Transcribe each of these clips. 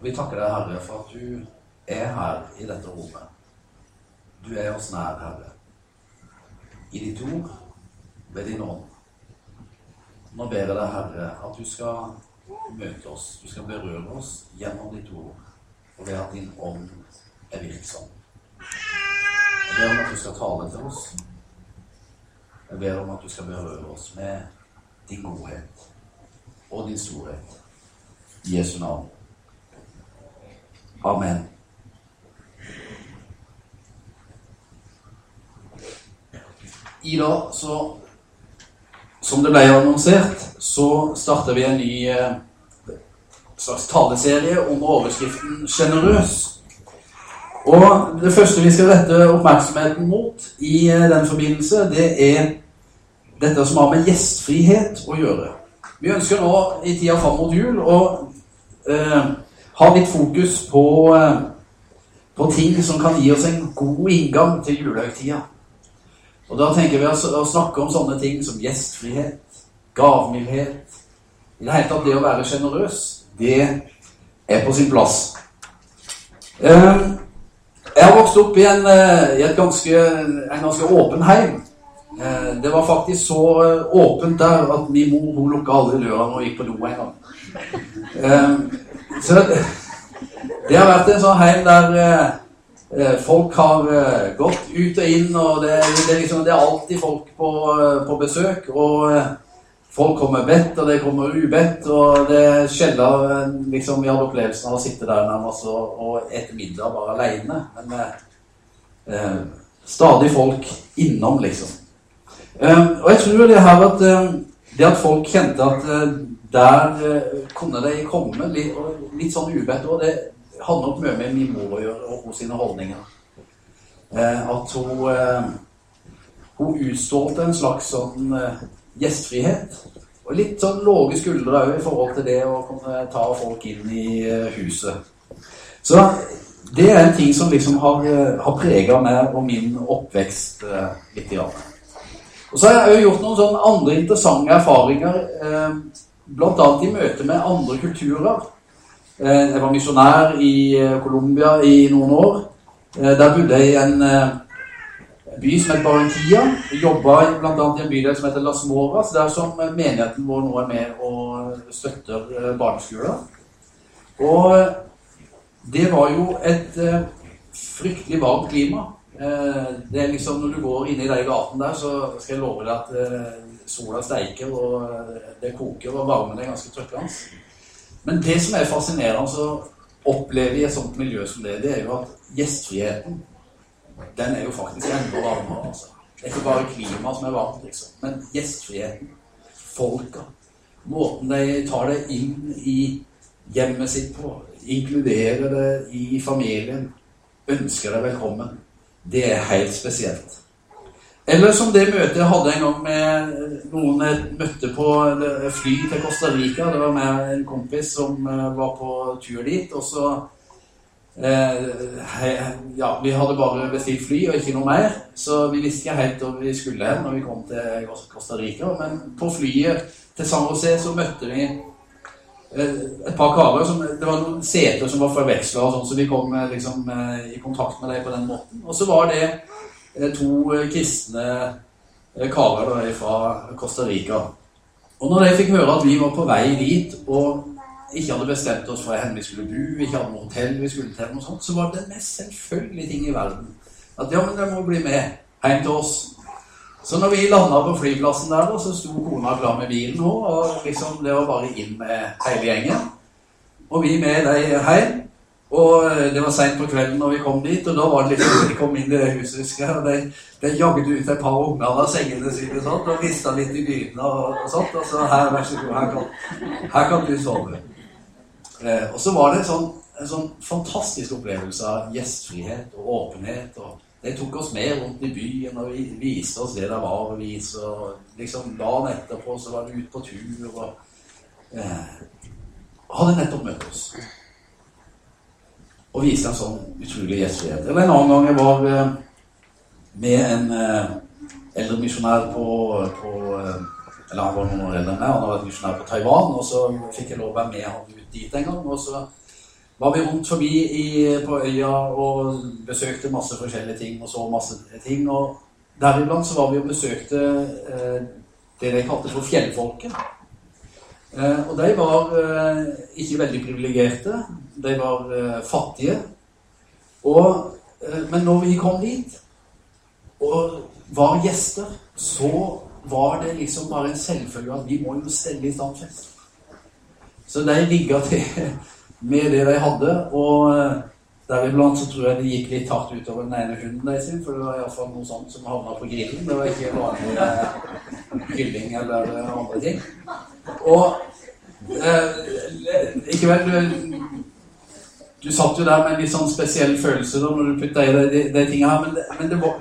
Vi takker deg, Herre, for at du er her i dette rommet. Du er oss nær, Herre. I ditt ord, ved din ånd. Nå ber jeg deg, Herre, at du skal møte oss, du skal berøre oss gjennom ditt ord, og ved at din ånd er virksom. Jeg ber om at du skal tale til oss. Jeg ber om at du skal berøre oss med din godhet og din storhet. I Jesu navn. Amen. I dag, så Som det ble annonsert, så starter vi en ny eh, slags taleserie om overskriften 'Sjenerøs'. Og det første vi skal rette oppmerksomheten mot i eh, den forbindelse, det er dette som har med gjestfrihet å gjøre. Vi ønsker nå i tida fram mot jul å eh, ha litt fokus på, eh, på ting som kan gi oss en god inngang til julehøytida. Og da tenker vi å snakke om sånne ting som gjestfrihet, gavmildhet I det hele tatt det å være sjenerøs, det er på sin plass. Eh, jeg har vokst opp i en, eh, i ganske, en ganske åpen heim. Det var faktisk så åpent der at min mor hun lukka alle dørene og gikk på do en gang. Så det har vært en sånn heim der Eh, folk har eh, gått ut og inn, og det, det, er, liksom, det er alltid folk på, eh, på, besøk. Og folk kommer bedt, og det kommer ubedt. Og det skjeller liksom, vi hadde opplevelsen av å sitte der nærmest og, og ete middag bare aleine. Men eh, stadig folk innom, liksom. Eh, og jeg tror det her at det at folk kjente at der kunne de komme litt, litt sånn ubedt og det hadde nok mye med min mor å gjøre og hos sine holdninger. Eh, at hun, eh, hun utstrålte en slags sånn eh, gjestfrihet. Og litt sånn lave skuldre òg i forhold til det å kunne ta folk inn i eh, huset. Så det er en ting som liksom har, eh, har prega meg og min oppvekst eh, litt. Grann. Og så har jeg òg gjort noen sånne andre interessante erfaringer, eh, bl.a. i møte med andre kulturer. Eh, jeg var misjonær i eh, Colombia i noen år. Eh, der bodde jeg i en by som het Barranquilla. Jobba bl.a. i en bydel som heter Las Moras, der som menigheten vår nå er med og støtter barneskoler. Og det var jo et fryktelig varmt klima. Det er liksom Når du går inn i de gatene der, så skal jeg love deg at sola steiker, og det koker, og varmen er ganske trykkende. Men det som er fascinerende å oppleve i et sånt miljø som det, det er jo at gjestfriheten den er jo faktisk enda varmere. altså. Det er ikke bare klimaet som er varmt, liksom. Men gjestfriheten, folka, måten de tar det inn i hjemmet sitt på, inkluderer det i familien, ønsker deg velkommen, det er helt spesielt. Eller som det møtet jeg hadde en gang med noen jeg møtte på fly til Costa Rica. Det var med en kompis som eh, var på tur dit. Og så eh, Ja, vi hadde bare bestilt fly og ikke noe mer. Så vi visste ikke helt hvor vi skulle hen når vi kom til Costa Rica. Men på flyet til San José så møtte vi eh, et par karer som, Det var noen seter som var forveksla, sånn, så vi kom liksom, i kontakt med dem på den måten. Og så var det Eh, to eh, kristne eh, karer fra Costa Rica. Og når de fikk høre at vi var på vei dit og ikke hadde bestemt oss for hvor vi skulle bo, ikke hadde noe hotell vi skulle til, noe sånt, så var det den mest selvfølgelige ting i verden. At ja, men dere må bli med hjem til oss. Så når vi landa på flyplassen der, så sto kona klar med bilen òg, og liksom det var bare inn med hele gjengen. Og vi med de hjem. Og eh, det var seint på kvelden når vi kom dit, og da var det liksom de kom inn i det huset, husker jeg. Og de, de jagde ut et par unger av sengene sine sånt, og rista litt i dyrene og, og, sånt. Og så her, vær så god, her kan, her kan du sove. Eh, og så var det en sånn, en sånn fantastisk opplevelse av gjestfrihet og åpenhet. og de tok oss med rundt i byen og viste oss det det var å vise. Og liksom dagen etterpå så var de ute på tur og eh, hadde nettopp møtt oss og vise en sånn utrolig gjestfrihet. Eller en annen gang jeg var eh, med en eh, eldre misjonær på, på eh, Eller han var noen år eldre enn meg, han har vært misjonær på Taiwan. Og så fikk jeg lov å være med han ut dit en gang. Og så var vi rundt forbi i, på øya og besøkte masse forskjellige ting og så masse ting. Og deriblant så var vi og besøkte eh, det de kalte for fjellfolket. Eh, og de var eh, ikke veldig privilegerte. De var eh, fattige. Og, men når vi kom dit og var gjester, så var det liksom bare en selvfølge at vi må jo stelle i stand fest. Så de ligga til med det de hadde. Og deriblant så tror jeg det gikk litt hardt utover den ene hunden deres, for det var iallfall noe sånt som havna på grillen. Det var ikke vanlig kylling eller andre ting. Og eh, ikke vel du, du satt jo der med en litt sånn spesiell følelse da når du putta i de, de, de tinga her, men det, men det var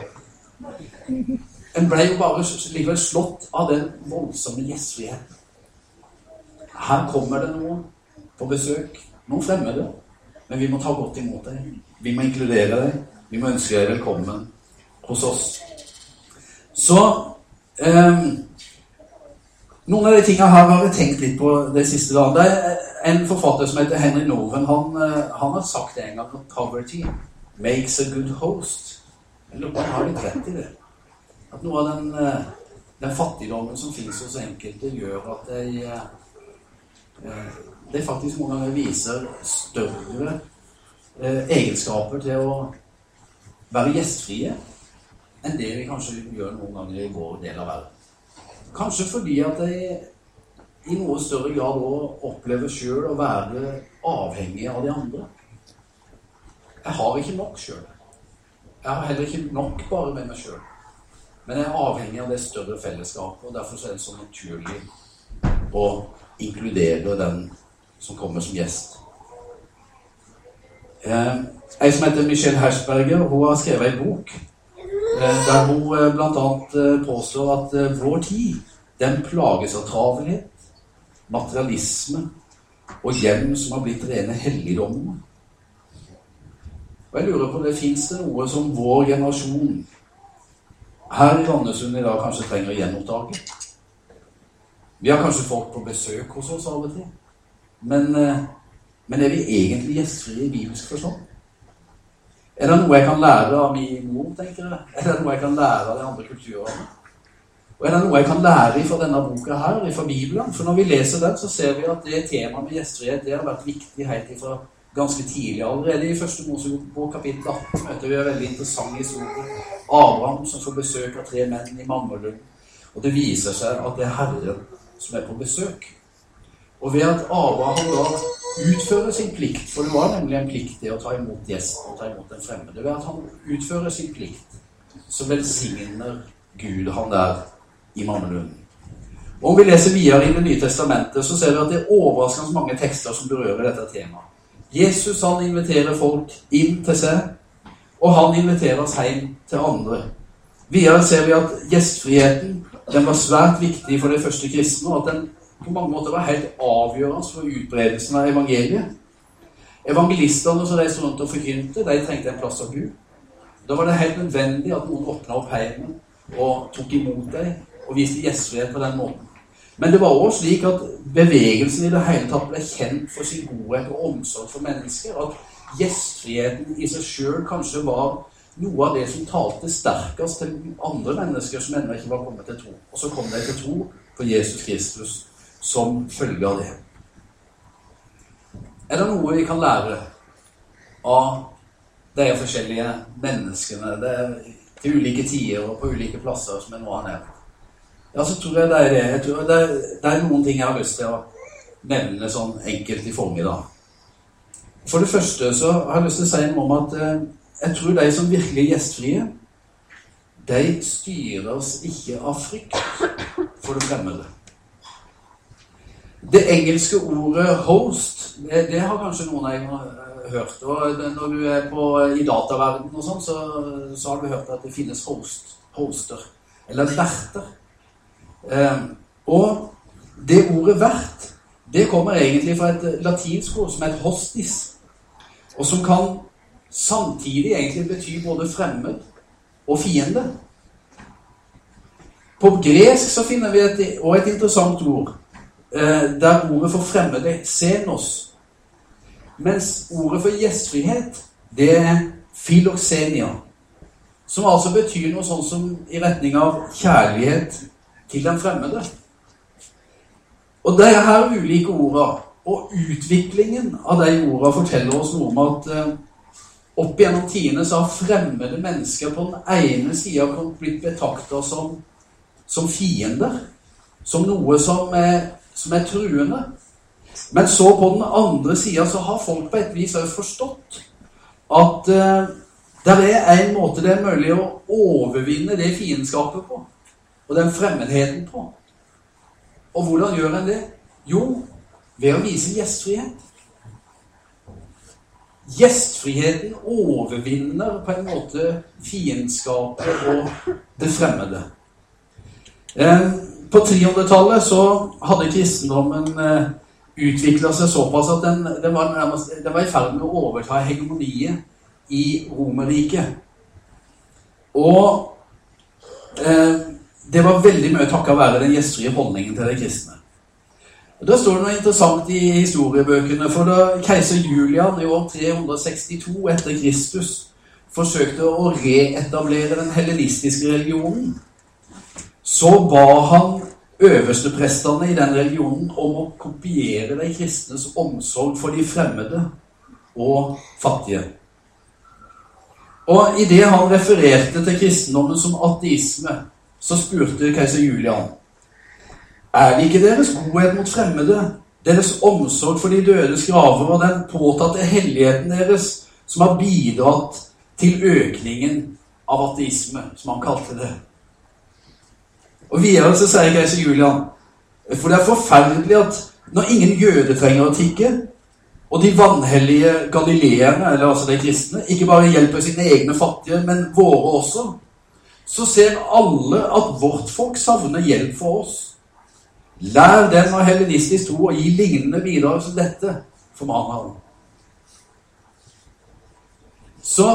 En ble jo bare likevel slått av den voldsomme gjestfriheten. Her kommer det noen på besøk noen fremmede. Men vi må ta godt imot deg. Vi må inkludere deg. Vi må ønske deg velkommen hos oss. Så eh, Noen av de tingene her har jeg tenkt litt på de siste dagene. Det en forfatter som heter Henry Noven. Han, eh, han har sagt det en gang at 'poverty makes a good host'. Om han har litt rett i det. At noe av den, eh, den fattigdommen som finnes hos enkelte, gjør at de eh, det faktisk noen ganger viser større egenskaper til å være gjestfrie enn det vi kanskje gjør noen ganger i vår del av verden. Kanskje fordi at jeg i noe større grad òg opplever sjøl å være avhengig av de andre. Jeg har ikke nok sjøl. Jeg har heller ikke nok bare med meg sjøl. Men jeg er avhengig av det større fellesskapet, og derfor er det så naturlig å inkludere den som kommer som gjest. Eh, som heter Michelle Hersberger, hun har skrevet ei bok der hun eh, bl.a. Eh, påstår at eh, vår tid den plages av travelhet, materialisme og hjem som har blitt rene helligdommer. Og jeg lurer på det fins det noe som vår generasjon her i Randesund i dag kanskje trenger å gjenoppdage? Vi har kanskje folk på besøk hos oss av og til. Men, eh, men er vi egentlig gjestfrie i bibelsk forstand? Er det noe jeg kan lære av min mor, tenker jeg? Er det noe jeg kan lære av de andre kulturene? Og er det noe jeg kan lære fra denne boka her, fra Bibelen? For når vi leser den, så ser vi at det temaet med gjestfrihet det har vært viktig helt ifra ganske tidlig. Allerede i første Mosebok kapittel 18 møter vi en veldig interessant historie. Abraham som får besøk av tre menn i Mammelund. Og det viser seg at det er Herren som er på besøk. Og ved at Abraham da utfører sin plikt, for det var nemlig en plikt det å ta imot gjesten og ta imot den fremmede Ved at han utfører sin plikt, så velsigner Gud han der i Mammelunden. Og Om vi leser videre i Det nye testamentet, så ser vi at det er overraskende mange tekster som berører dette temaet. Jesus han inviterer folk inn til seg, og han inviterer oss hjem til andre. Videre ser vi at gjestfriheten den var svært viktig for de første kristne, og at den på mange måter var helt avgjørende for utbredelsen av evangeliet. Evangelistene som reiste rundt og forkynte, de trengte en plass å bo. Da var det helt nødvendig at noen åpna opp heimen og tok imot dem og viste gjestfrihet på den måten. Men det var også slik at bevegelsen i det hele tatt ble kjent for sin godhet og omsorg for mennesker. At gjestfriheten i seg sjøl kanskje var noe av det som talte sterkest til andre mennesker som ennå ikke var kommet til tro. Og så kom de til tro på Jesus Kristus som følge av det. Er det noe vi kan lære av de forskjellige menneskene det til ulike tider og på ulike plasser som jeg nå har nevnt? Ja, så tror jeg det er det. Jeg tror det, er, det er noen ting jeg har lyst til å nevne sånn enkelt i formiddag. For det første så har jeg lyst til å si noe om at eh, jeg tror de som virkelig er gjestfrie, de styres ikke av frykt for det fremmede. Det engelske ordet 'host' det, har kanskje noen av dere eh, hørt. Og når du er på, i dataverdenen og sånn, så, så, har du hørt at det finnes host, hoster. Eller verter. Eh, og det ordet 'vert' det kommer egentlig fra et latinsk ord som heter 'hostis'. Og som kan samtidig egentlig bety både fremmed og fiende. På gresk så finner vi et, et interessant ord der ordet for fremmede, xenos, Mens ordet for gjestfrihet, det er filoxenia. Som altså betyr noe sånn som i retning av kjærlighet til den fremmede. Og det er her ulike ordene, og utviklingen av de ordene, forteller oss noe om at eh, opp gjennom tidene så har fremmede mennesker på den ene sida blitt betrakta som, som fiender. Som noe som er, som er truende. Men så på den andre sida så har folk på et vis òg forstått at eh, det er en måte det er mulig å overvinne det fiendskapet på. Og den fremmedheten på. Og hvordan gjør en det? Jo, ved å vise gjestfrihet. Gjestfriheten overvinner på en måte fiendskapet og det fremmede. Eh, på 300-tallet så hadde kristendommen eh, utvikla seg såpass at den, den, var den, var, i ferd med å overta hegemoniet i Romerriket. Og eh, det var veldig mye takket være den gjestfrie holdningen til de kristne. Og Da står det noe interessant i historiebøkene. For da keiser Julian i år 362 etter Kristus forsøkte å reetablere den helenistiske religionen, så ba han øversteprestene i den religionen om å kopiere de kristnes omsorg for de fremmede og fattige. Og idet han refererte til kristendommen som ateisme, så spurte keiser Julian er det ikke deres godhet mot fremmede, deres omsorg for de dødes graver og den påtatte helligheten deres som har bidratt til økningen av ateisme, som han kalte det? Og videre så sier keiser Julian For det er forferdelig at når ingen jøde trenger å tikke, og de vanhellige galileerne, eller altså de kristne, ikke bare hjelper sine egne fattige, men våre også, så ser alle at vårt folk savner hjelp for oss. Lær den av helenistisk tro og gi lignende bidrag som dette, formaner han. Så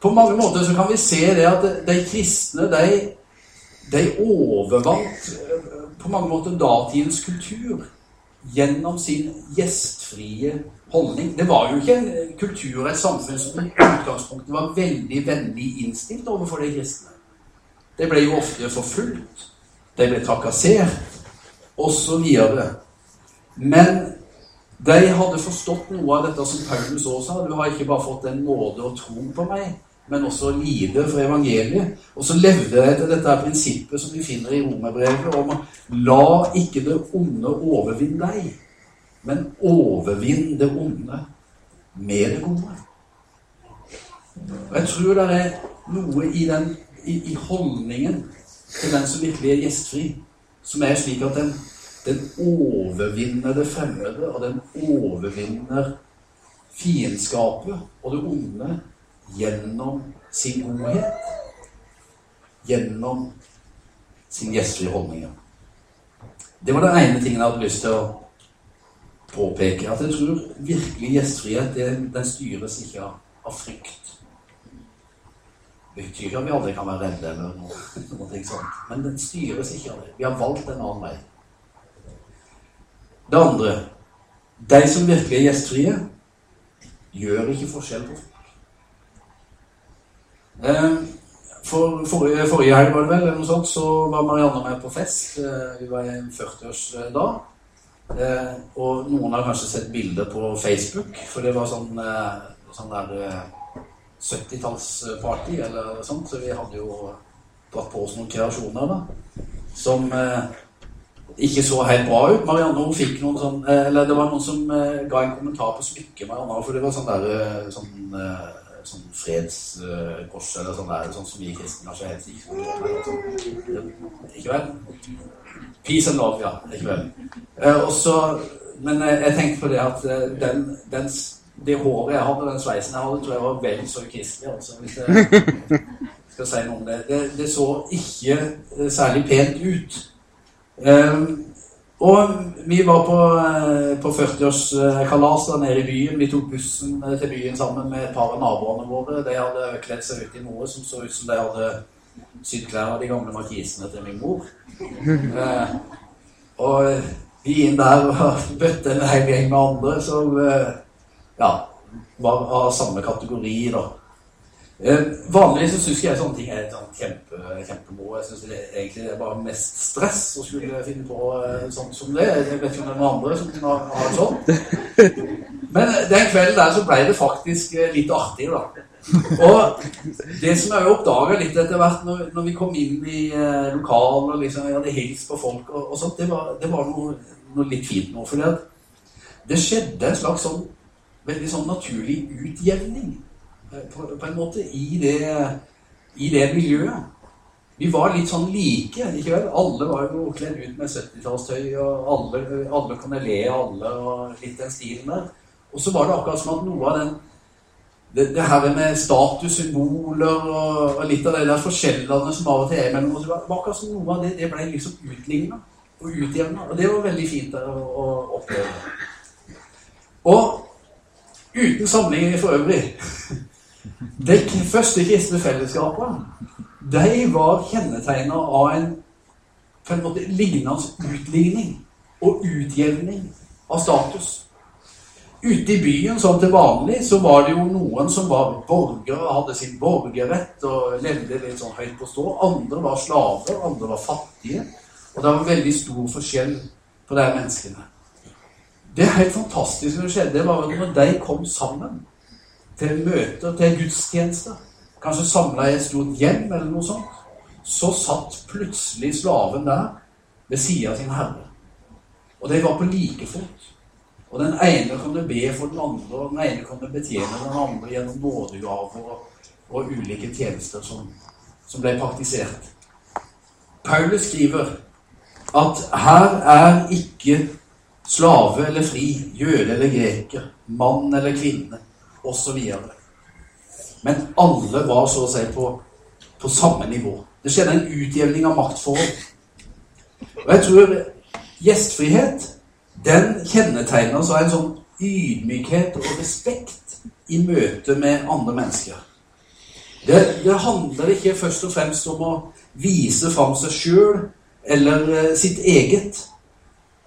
på mange måter så kan vi se det at de kristne de de overvant eh, på mange måter datidens kultur gjennom sin gjestfrie holdning. Det var jo ikke en kultur og et samfunn som i utgangspunktet var veldig vennlig innstilt overfor de kristne. De ble jo ofte forfulgt, de ble trakassert, osv. Men de hadde forstått noe av dette som Paulus også sa. Du har ikke bare fått en nåde og tro på meg, men også lide for evangeliet. Og så levde jeg etter dette prinsippet som vi finner i romerbrevet, om la ikke det onde overvinne deg, men overvinn det onde med det gode. Og Jeg tror det er noe i, den, i, i holdningen til den som virkelig er gjestfri, som er slik at den, den overvinner det fremmede, og den overvinner fiendskapet og det onde gjennom sin godhet, gjennom sin gjestlige holdning. Det var den ene tingen jeg hadde lyst til å påpeke. At jeg tror virkelig gjestfrihet den styres ikke av, frykt. Det betyr ikke at vi aldri kan være redde, eller noe, noe sånt. men den styres ikke av det. Vi har valgt en annen vei. Det andre De som virkelig er gjestfrie, gjør ikke forskjell på for, forrige, forrige helg var det vel, eller noe sånt, så var Marianne med på fest. Hun vi var i en 40-årsdag. Eh, og noen har kanskje sett bilder på Facebook, for det var sånn, sånn der 70-tallsparty eller sånt, så vi hadde jo dratt på oss noen kreasjoner da, som ikke så helt bra ut. Marianne hun fikk noen sånn Eller det var noen som ga en kommentar på smykket, Marianne, for det var sånn der sånn sånn fredskors eller sånn der, sånn som vi kristne kanskje helst ikke sånn, Ikke vel? Peace and love, ja. Ikke vel. Uh, også, men uh, jeg tenkte på det at den, den, det håret jeg hadde, den sveisen jeg hadde, tror jeg var vel så kristelig. Altså, hvis jeg skal si noe om det. Det, det så ikke særlig pent ut. Um, og vi var på, eh, på 40-årskalas nede i byen. Vi tok bussen eh, til byen sammen med et par av naboene våre. De hadde kledd seg ut i noe som så ut som de hadde sydd klær av de gamle markisene til min mor. Eh, og vi inn der og bøtte en hel gjeng med andre som, ja, var av samme kategori, da. Eh, vanligvis så syns jeg sånne ting er sånn kjempe, kjempemoro. Jeg syns egentlig det er bare mest stress å skulle finne på eh, sånt som det. Jeg vet ikke om det er noen andre som kunne ha det sånn. Men den kvelden der så ble det faktisk eh, litt artig, da. Og det som jeg oppdaga litt etter hvert, når, når, vi kom inn i eh, lokalet og liksom, hadde hilst på folk og, og sånt, det var, det var noe, noe, litt fint nå. For det skjedde en slags sånn veldig sånn naturlig utjevning på, på, en måte i det, i det miljøet. Vi var litt sånn like. ikke vel? Alle var jo kledd ut med 70-tallstøy, og alle, alle kunne le av alle, og litt den stilen der. Og så var det akkurat som at noe av den det, det her med statussymboler og, og, litt av de der forskjellene som av og til er mellom oss, var akkurat som noe av det det ble liksom utligna og utjevna. Og det var veldig fint å, å oppleve. Og uten sammenligning for øvrig de første kristne fellesskapene de var kjennetegna av en på en måte lignende utligning og utjevning av status. Ute i byen som til vanlig så var det jo noen som var borgere, hadde sin borgerrett og levde litt sånn høyt på stå. Andre var slaver, andre var fattige. Og det var veldig stor forskjell på de menneskene. Det helt fantastiske som skjedde, var at når de kom sammen til møter, til gudstjenester, kanskje samla i et stort hjem eller noe sånt, så satt plutselig slaven der ved sida av sin herre. Og de var på like fot. Og den ene kunne be for den andre, og den ene kunne betjene den andre gjennom nådegaver og, og ulike tjenester som, som ble praktisert. Paulus skriver at her er ikke slave eller fri, jøde eller greker, mann eller kvinne osv. Men alle var så å si på, på samme nivå. Det skjedde en utjevning av maktforhold. Og jeg tror gjestfrihet den kjennetegner altså en sånn ydmykhet og respekt i møte med andre mennesker. Det, det, handler ikke først og fremst om å vise fram seg sjøl eller eh, sitt eget.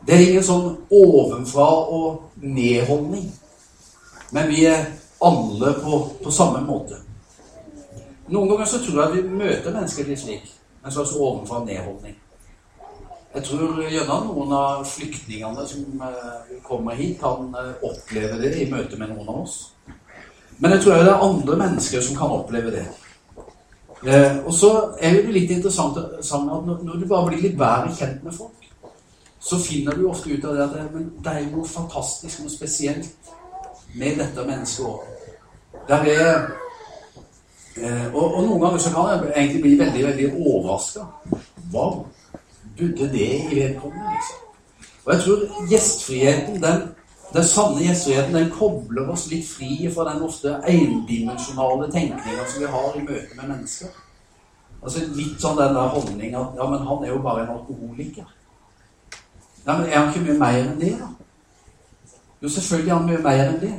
Det er ingen sånn ovenfra og nedholdning. Men vi er alle på, på, samme måte. Noen ganger så tror jeg at vi møter mennesker litt slik. En slags ovenfra nedholdning. Jeg tror gjerne noen av flyktningene som eh, kommer hit, kan eh, oppleve det i møte med noen av oss. Men jeg tror det er andre mennesker som kan oppleve det. Eh, og så er det litt interessant at når, du bare blir litt bedre kjent med folk, så finner du ofte ut av det at det er noe fantastisk, noe spesielt med dette mennesket òg. Der er eh, og, og, noen ganger så kan jeg egentlig bli veldig veldig overraska. Hva budde det i vedkommende? liksom? Og jeg tror gjestfriheten, den, den sanne gjestfriheten, den kobler oss litt fri fra den ofte endimensjonale tenkninga som vi har i møte med mennesker. Altså Litt sånn den der holdninga at ja, men han er jo bare en alkoholiker. Ja, men er han ikke mye mer enn det, da? Jo, selvfølgelig er han mye mer enn det.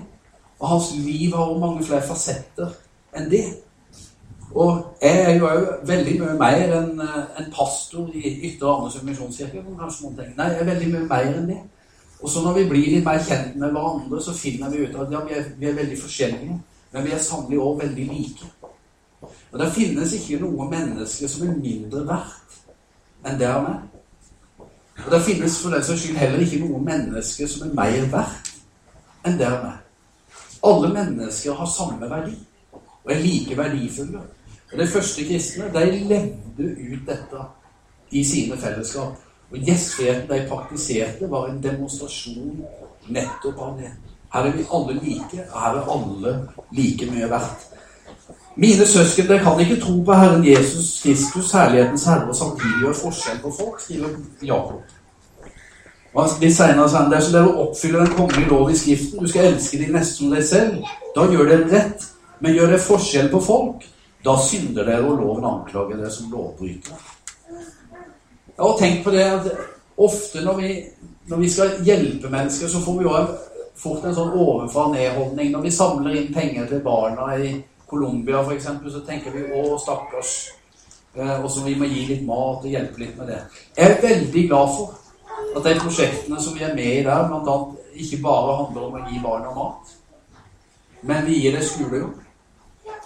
Og hans liv har også mange flere fasetter enn det. Og jeg er jo òg veldig mye mer enn eh, en pastor i Ytre Andesund misjonskirke. Nei, jeg er veldig mye mer enn det. Og så når vi blir litt mer kjent med hverandre, så finner vi ut at ja, vi er, vi er veldig forskjellige, men vi er sannelig òg veldig like. Og det finnes ikke noe menneske som er mindre verdt enn det han er. Og det finnes for den saks skyld heller ikke noe menneske som er mer verdt enn det han er. Alle mennesker har samme verdi og er like verdifulle. Og De første kristne de levde ut dette i sine fellesskap. Og Gjestfriheten de praktiserte, var en demonstrasjon nettopp av det. Her er vi alle like, og her er alle like mye verdt. Mine søsken, dere kan ikke tro på Herren Jesus Kristus, herlighetens herre, og samtidig gjøre forskjell på folk, skriver Jakob. Litt senere sa han dersom dere oppfyller den kongelige lov i Skriften, du skal elske de neste som deg selv, da gjør dere rett. Men gjør dere forskjell på folk, da synder dere, og loven anklager dere som lovbrytere. Jeg har tenkt på det at ofte når vi, når vi skal hjelpe mennesker, så får vi jo fort en sånn ovenfra-ned-holdning. Når vi samler inn penger til barna i Colombia f.eks., så tenker vi 'Å, stakkars', eh, og så vi må gi litt mat og hjelpe litt med det. Jeg er veldig glad for at de prosjektene som vi er med i der, blant annet, ikke bare handler om å gi barna mat, men vi gir dem skolejobb.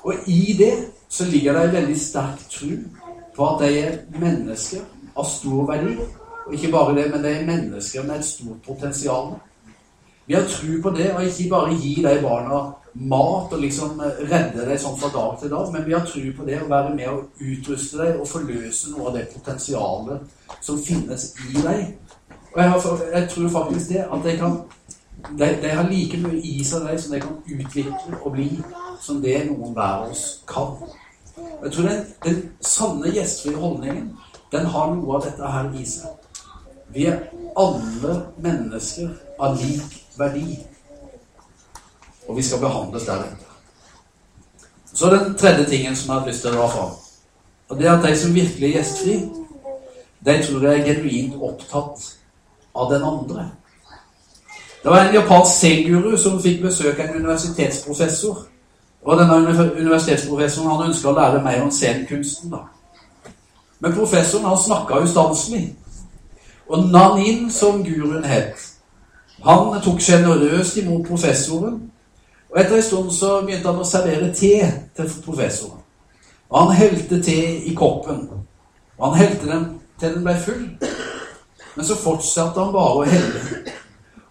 Og i det så ligger det en veldig sterk tro på at de er mennesker av stor verdi. Og ikke bare det, men de er mennesker med et stort potensial. Vi har tro på det, og ikke bare gi de barna mat og liksom redde dem sånn fra dag til dag, men vi har tro på det å være med og utruste dem og forløse noe av det potensialet som finnes i dem. Og jeg, har, jeg tror faktisk det at de kan de, har like mye i seg de som de kan utvikle og bli, som det noen hver av oss kan. Jeg tror den, den sanne gjestfrie holdningen, den har noe av dette her i seg. Vi er alle mennesker av lik verdi. Og vi skal behandles deretter. Så den tredje tingen som jeg har lyst til å dra fram. Og det er at de som virkelig er gjestfri, de tror jeg er genuint opptatt av den andre. Det var en japansk zen-guru som fikk besøk av en universitetsprofessor. Og denne universitetsprofessoren han ønska å lære mer om zen-kunsten. Men professoren han snakka ustanselig. Og Nanin, som guruen het, han tok sjenerøst imot professoren. Og etter en stund så begynte han å servere te til professoren. Og han helte te i koppen. Og han helte den til den ble full. Men så fortsatte han bare å helle.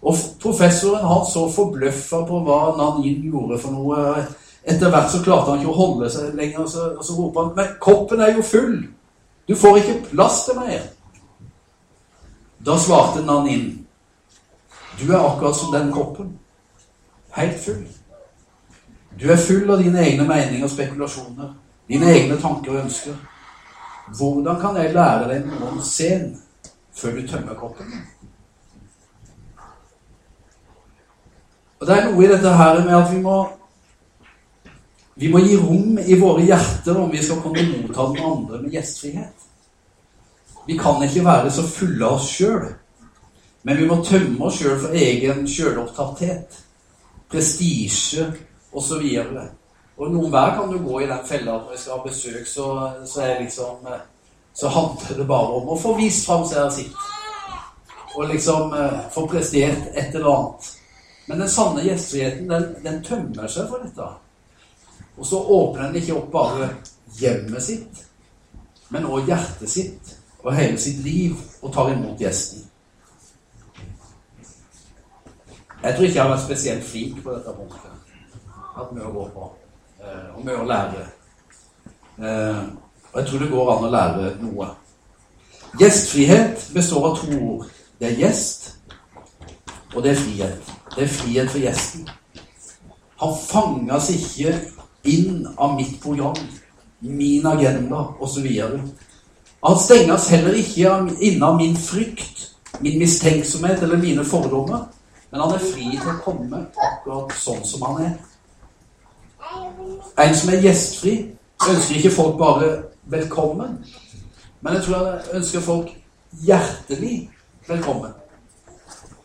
Og professoren han så forbløffa på hva Nanin gjorde for noe. Etter hvert så klarte han ikke å holde seg lenger, og så, og så roper han Men koppen er jo full! Du får ikke plass til mer! Da svarte Nanin Du er akkurat som den koppen. Helt full. Du er full av dine egne meninger og spekulasjoner. Dine egne tanker og ønsker. Hvordan kan jeg lære deg noe om scenen før du tømmer koppen? Og Det er noe i dette her med at vi må vi må gi rom i våre hjerter om vi skal kunne motta den andre med gjestfrihet. Vi kan ikke være så fulle av oss sjøl, men vi må tømme oss sjøl for egen sjølopptatthet, prestisje osv. Og, og noen hver kan du gå i den fella når vi skal ha besøk, så, så, er liksom, så handler det bare om å få vist fram seg sitt. Og liksom eh, få prestert et eller annet. Men den sanne gjestfriheten, den, den tømmer seg for dette. Og så åpner den ikke opp bare hjemmet sitt, men også hjertet sitt og hele sitt liv og tar imot gjesten. Jeg tror ikke jeg har vært spesielt flink på dette punktet. Hatt mye å gå på. Eh, og mye å lære. Eh, og jeg tror det går an å lære noe. Gjestfrihet består av to ord. Det er gjest, og det er frihet. Det er frihet for gjesten. Han fanges ikke inn av mitt program, min agenda osv. Han stenges heller ikke inne av min frykt, min mistenksomhet eller mine fordommer. Men han er fri til å komme akkurat sånn som han er. En som er gjestfri, ønsker ikke folk bare velkommen. Men jeg tror jeg ønsker folk hjertelig velkommen.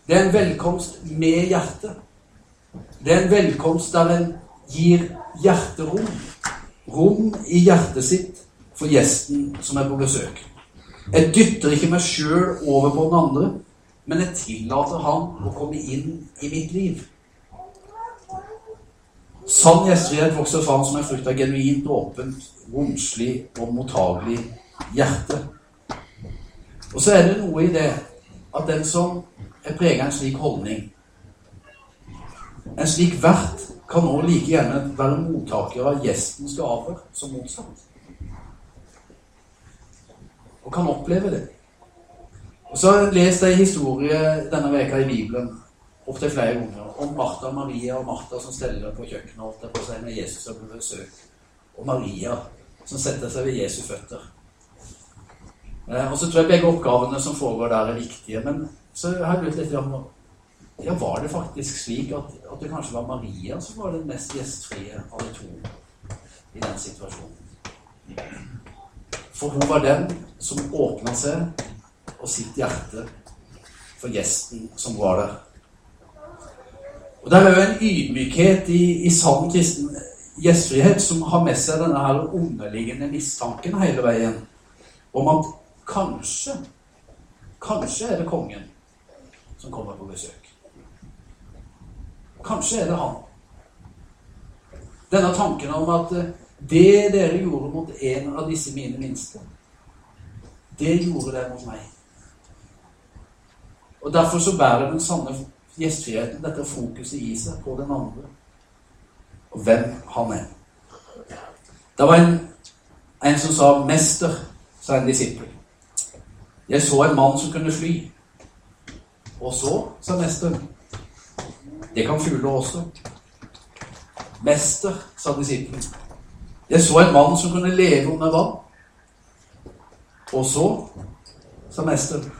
Det er en velkomst med hjertet. Det er en velkomst der en gir hjerterom. Rom i hjertet sitt for gjesten som er på besøk. Jeg dytter ikke meg sjøl over på den andre, men jeg tillater han å komme inn i mitt liv. Sann gjestfrihet vokser fram som en frukt av genuint åpent, romslig og mottagelig hjerte. Og så er det noe i det at den som er preget av en slik holdning. En slik vert kan nå like gjerne være mottaker av gjestens gaver som motsatt. Og kan oppleve det. Og Så har jeg lest en historie denne veka i Bibelen opptil flere ganger om Martha og Maria og Martha som steller på kjøkkenet på seg når Jesus er på besøk, og Maria som setter seg ved Jesu føtter. Eh, og så tror jeg begge oppgavene som foregår der, er viktige. Men så har jeg lurt litt om ja, var det faktisk slik at, at, det kanskje var Maria som var den mest gjestfrie av de to i den situasjonen? For hun var den som åpna seg og sitt hjerte for gjesten som var der. Og Det er jo en ydmykhet i, i sann kristen gjestfrihet som har med seg denne her underliggende mistanken hele veien om at kanskje Kanskje er det kongen som kommer på besøk. Kanskje er det han. Denne tanken om at eh, det dere gjorde mot en av disse mine minste, det gjorde dere mot meg. Og Derfor så bærer den sanne gjestfriheten dette fokuset i seg på den andre. Og hvem han er. Det var en, en som sa 'mester', sa en disippel. Jeg så en mann som kunne fly. Og så, sa mesteren. Det kan fugler også. Mester, sa disippelen. Jeg så en mann som kunne leve under vann. Og så, sa mesteren.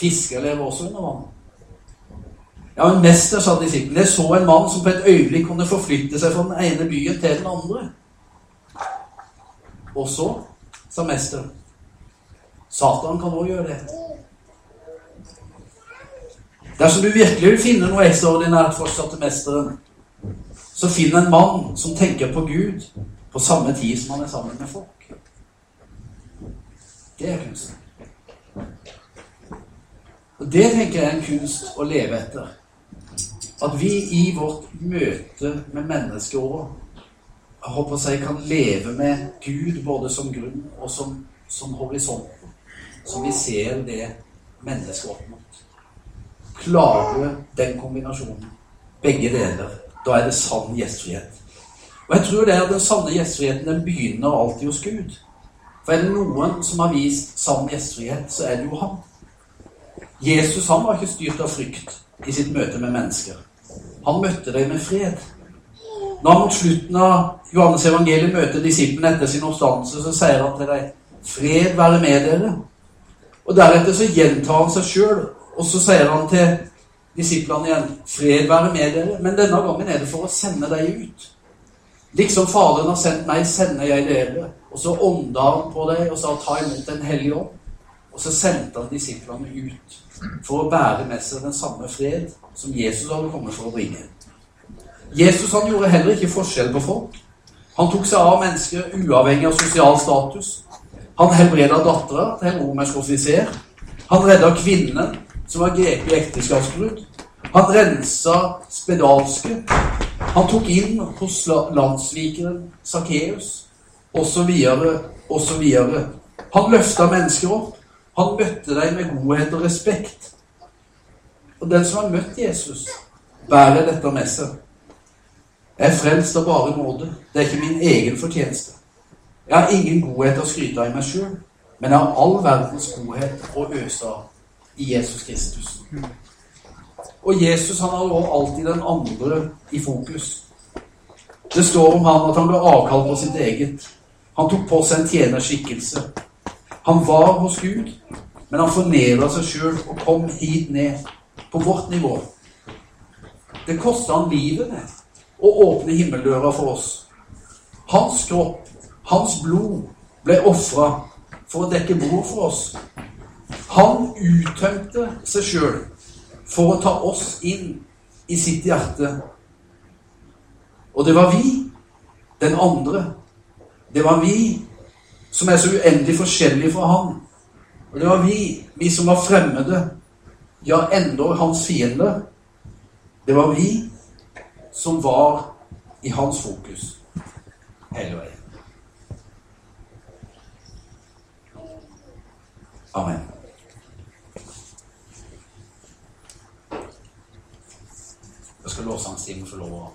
Fisker lever også under vann. Ja, men mester, sa disippelen. Jeg så en mann som på et øyeblikk kunne forflytte seg fra den ene byen til den andre. Og så, sa mesteren. Satan kan òg gjøre det. Dersom du virkelig vil finne noe ekstraordinært fortsatte mesteren, så finn en mann som tenker på Gud på samme tid som han er sammen med folk. Det er kunsten. Og Det tenker jeg er en kunst å leve etter. At vi i vårt møte med mennesker òg jeg håper jeg kan leve med Gud både som grunn og som, som horisont. Så vi ser det mennesket opp mot. Klare den kombinasjonen. Begge deler. Da er det sann gjestfrihet. Og jeg tror det er den sanne gjestfriheten den begynner alltid hos Gud. For er det noen som har vist sann gjestfrihet, så er det jo han. Jesus han var ikke styrt av frykt i sitt møte med mennesker. Han møtte dem med fred. Når han mot slutten av Johannes evangeliet møter disiplene etter sin oppstandelse, så sier han til dem 'Fred være med dere'. Og Deretter så gjentar han seg sjøl, og så sier han til disiplene igjen 'Fred være med dere', men denne gangen er det for å sende dem ut. Liksom Faderen har sendt meg, sender jeg dere. Og så ånda han på dem og sa 'ta imot Den hellige ånd'. Og så sendte han disiplene ut for å bære med seg den samme fred som Jesus hadde kommet for å bringe. Jesus han gjorde heller ikke forskjell på folk. Han tok seg av mennesker uavhengig av sosial status. Han helbreda dattera til en romersk offiser. Han redda kvinnen som var grepet i ekteskapsbrudd. Han rensa spedalske. Han tok inn hos landssvikeren Sakkeus, osv., osv. Han løfta mennesker opp. Han møtte deg med godhet og respekt. Og den som har møtt Jesus, bærer dette med seg. Jeg er frelst av bare nåde. Det er ikke min egen fortjeneste. Jeg har ingen godhet å skryte av i meg sjøl, men jeg har all verdens godhet å øse av i Jesus Kristus. Og Jesus han har også alltid den andre i fokus. Det står om han at han ble avkalt på sitt eget. Han tok på seg en tjenerskikkelse. Han var hos Gud, men han fornedra seg sjøl og kom hit ned, på vårt nivå. Det kosta han livet med å åpne himmeldøra for oss. Hans kropp, hans blod, ble ofra for å dekke bord for oss. Han uttømte seg sjøl for å ta oss inn i sitt hjerte. Og det var vi, den andre. Det var vi som er så uendelig forskjellige fra han. Og det var vi, vi som var fremmede, ja, enda hans fiender. Det var vi som var i hans fokus hele veien. Amen. Jeg skal time få lov å